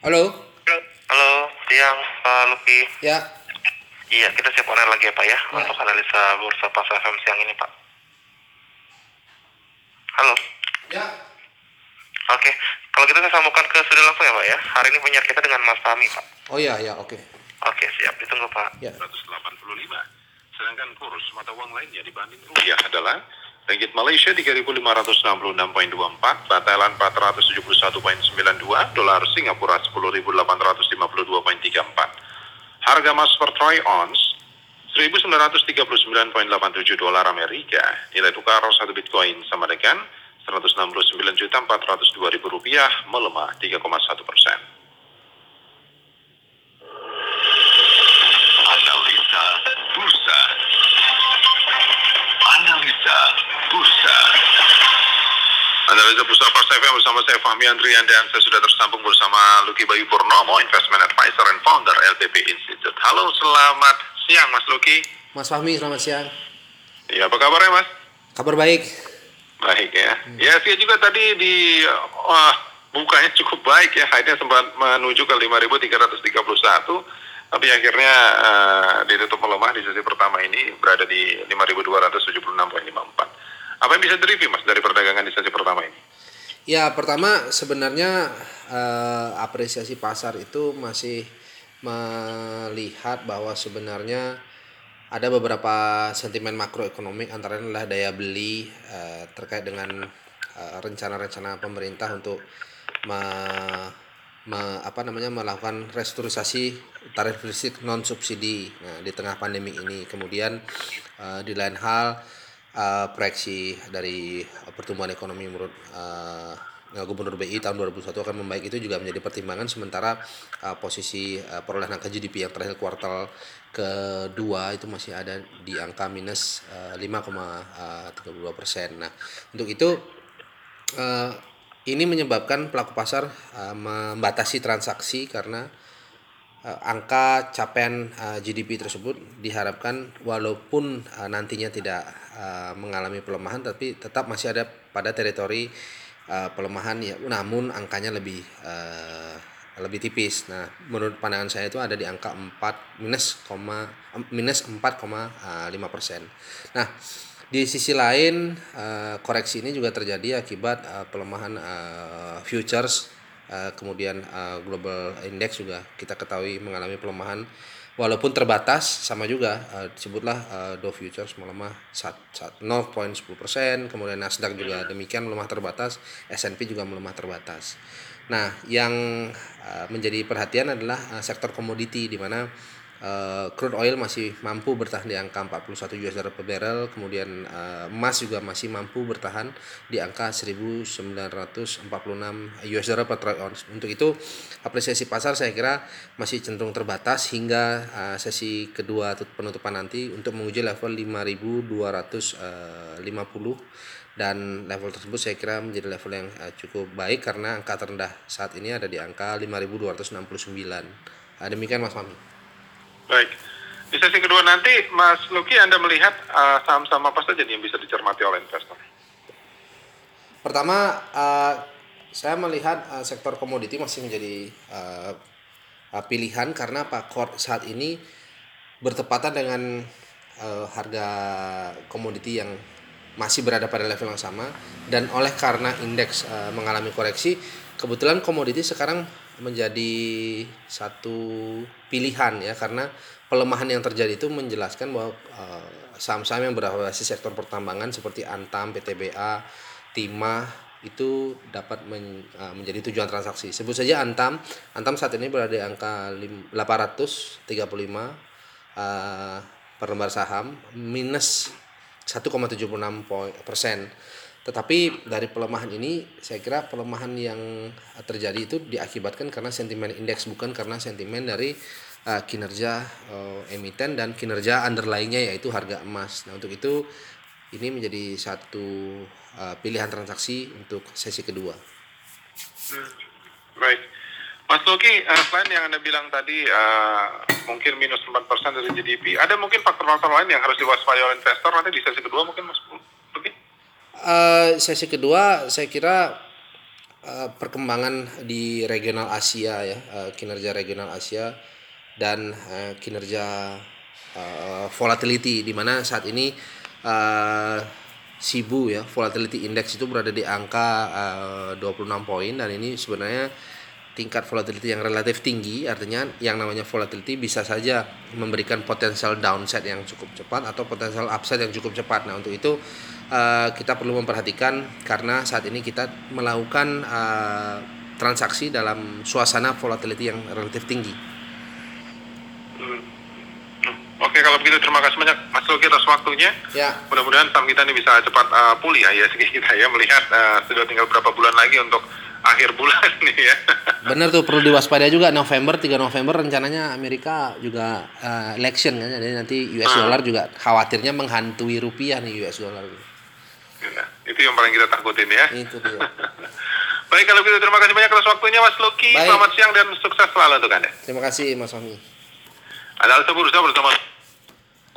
Halo. Halo, siang Pak Luki. Ya. Iya, kita siap online lagi ya Pak ya, untuk analisa bursa pasar saham siang ini Pak. Halo. Ya. Oke, kalau gitu saya sambungkan ke studio langsung ya Pak ya. Hari ini penyiar kita dengan Mas Fahmi Pak. Oh iya ya, oke. Oke, siap. Ditunggu Pak. Ya. 185. Sedangkan kurs mata uang lainnya dibanding rupiah adalah Ringgit Malaysia 3.566.24, Baht Thailand 471.92, Dolar Singapura 10.852.34. Harga emas per troy ounce 1939.87 dolar Amerika. Nilai tukar satu Bitcoin sama dengan 169.402.000 rupiah melemah 3,1 persen. Analisa Bursa First FM bersama saya Fahmi Andrian dan saya sudah tersambung bersama Luki Bayu Purnomo, Investment Advisor and Founder LPP Institute. Halo, selamat siang Mas Luki. Mas Fahmi, selamat siang. Ya, apa kabarnya Mas? Kabar baik. Baik ya. Ya, saya juga tadi di wah, bukanya cukup baik ya. High-nya sempat menuju ke 5.331 tapi akhirnya eh, ditutup melemah di sesi pertama ini berada di 5.276.54. Apa yang bisa direview Mas dari perdagangan di sesi pertama ini? Ya, pertama sebenarnya eh, apresiasi pasar itu masih melihat bahwa sebenarnya ada beberapa sentimen makroekonomik antara lain adalah daya beli eh, terkait dengan eh, rencana-rencana pemerintah untuk me- me- apa namanya melakukan restrukturisasi tarif listrik non subsidi nah, di tengah pandemi ini. Kemudian eh, di lain hal eh, proyeksi dari pertumbuhan ekonomi menurut eh, Gubernur BI tahun 2021 akan membaik itu juga menjadi pertimbangan sementara eh, posisi eh, perolehan angka GDP yang terakhir kuartal kedua itu masih ada di angka minus eh, 5,32 persen. Nah untuk itu eh, ini menyebabkan pelaku pasar eh, membatasi transaksi karena eh, angka capaian eh, GDP tersebut diharapkan walaupun eh, nantinya tidak eh, mengalami pelemahan tapi tetap masih ada pada teritori eh, pelemahan ya namun angkanya lebih eh, lebih tipis. Nah, menurut pandangan saya itu ada di angka 4 minus koma minus 4,5 persen. Nah, di sisi lain eh, koreksi ini juga terjadi akibat eh, pelemahan eh, futures eh, kemudian eh, global index juga kita ketahui mengalami pelemahan walaupun terbatas sama juga eh, disebutlah eh, Dow futures melemah sat- sat- 0,10 persen kemudian Nasdaq juga demikian melemah terbatas S&P juga melemah terbatas. Nah yang eh, menjadi perhatian adalah eh, sektor komoditi di mana eh, crude oil masih mampu bertahan di angka 41 US dollar per barrel, kemudian eh, emas juga masih mampu bertahan di angka 1946 US dollar per troy ounce. Untuk itu apresiasi pasar saya kira masih cenderung terbatas hingga eh, sesi kedua penutupan nanti untuk menguji level 5250 dan level tersebut saya kira menjadi level yang cukup baik karena angka terendah saat ini ada di angka 5269. Ah, demikian Mas Fahmi. Baik. Di sesi kedua nanti, Mas Luki, Anda melihat uh, saham-saham apa saja yang bisa dicermati oleh investor? Pertama, eh, saya melihat eh, sektor komoditi masih menjadi eh, pilihan karena Pak Kor saat ini bertepatan dengan eh, harga komoditi yang masih berada pada level yang sama dan oleh karena indeks eh, mengalami koreksi, kebetulan komoditi sekarang menjadi satu pilihan ya karena pelemahan yang terjadi itu menjelaskan bahwa eh, saham-saham yang berbasis sektor pertambangan seperti Antam, PTBA, Timah itu dapat men- eh, menjadi tujuan transaksi. Sebut saja Antam, Antam saat ini berada di angka lim- 835 eh, per lembar saham minus 1,76 poin persen. Tetapi dari pelemahan ini saya kira pelemahan yang terjadi itu diakibatkan karena sentimen indeks bukan karena sentimen dari uh, kinerja uh, emiten dan kinerja underlyingnya yaitu harga emas. Nah untuk itu ini menjadi satu uh, pilihan transaksi untuk sesi kedua. Baik. Mas Luki, uh, selain yang Anda bilang tadi uh, mungkin minus 4% dari GDP, ada mungkin faktor-faktor lain yang harus diwaspadai oleh investor nanti di sesi kedua mungkin Mas? Eh, sesi kedua saya kira uh, perkembangan di regional Asia ya, uh, kinerja regional Asia dan uh, kinerja uh, volatility di mana saat ini uh, Sibu ya volatility index itu berada di angka uh, 26 poin dan ini sebenarnya tingkat volatility yang relatif tinggi artinya yang namanya volatility bisa saja memberikan potensial downside yang cukup cepat atau potensial upside yang cukup cepat. Nah untuk itu uh, kita perlu memperhatikan karena saat ini kita melakukan uh, transaksi dalam suasana volatility yang relatif tinggi Oke, kalau begitu terima kasih banyak Mas Luki atas waktunya. Ya. Mudah-mudahan saham kita ini bisa cepat uh, pulih ya, ya kita ya melihat uh, sudah tinggal berapa bulan lagi untuk akhir bulan nih ya. Benar tuh perlu diwaspadai juga November 3 November rencananya Amerika juga uh, election kan jadi nanti US Hmm. dollar juga khawatirnya menghantui rupiah nih US dollar. Itu yang paling kita takutin ya. Itu dia. Baik, kalau begitu terima kasih banyak atas waktunya Mas Luki. Baik. Selamat siang dan sukses selalu untuk Anda. Terima kasih Mas Fahmi. Anda bersama bersama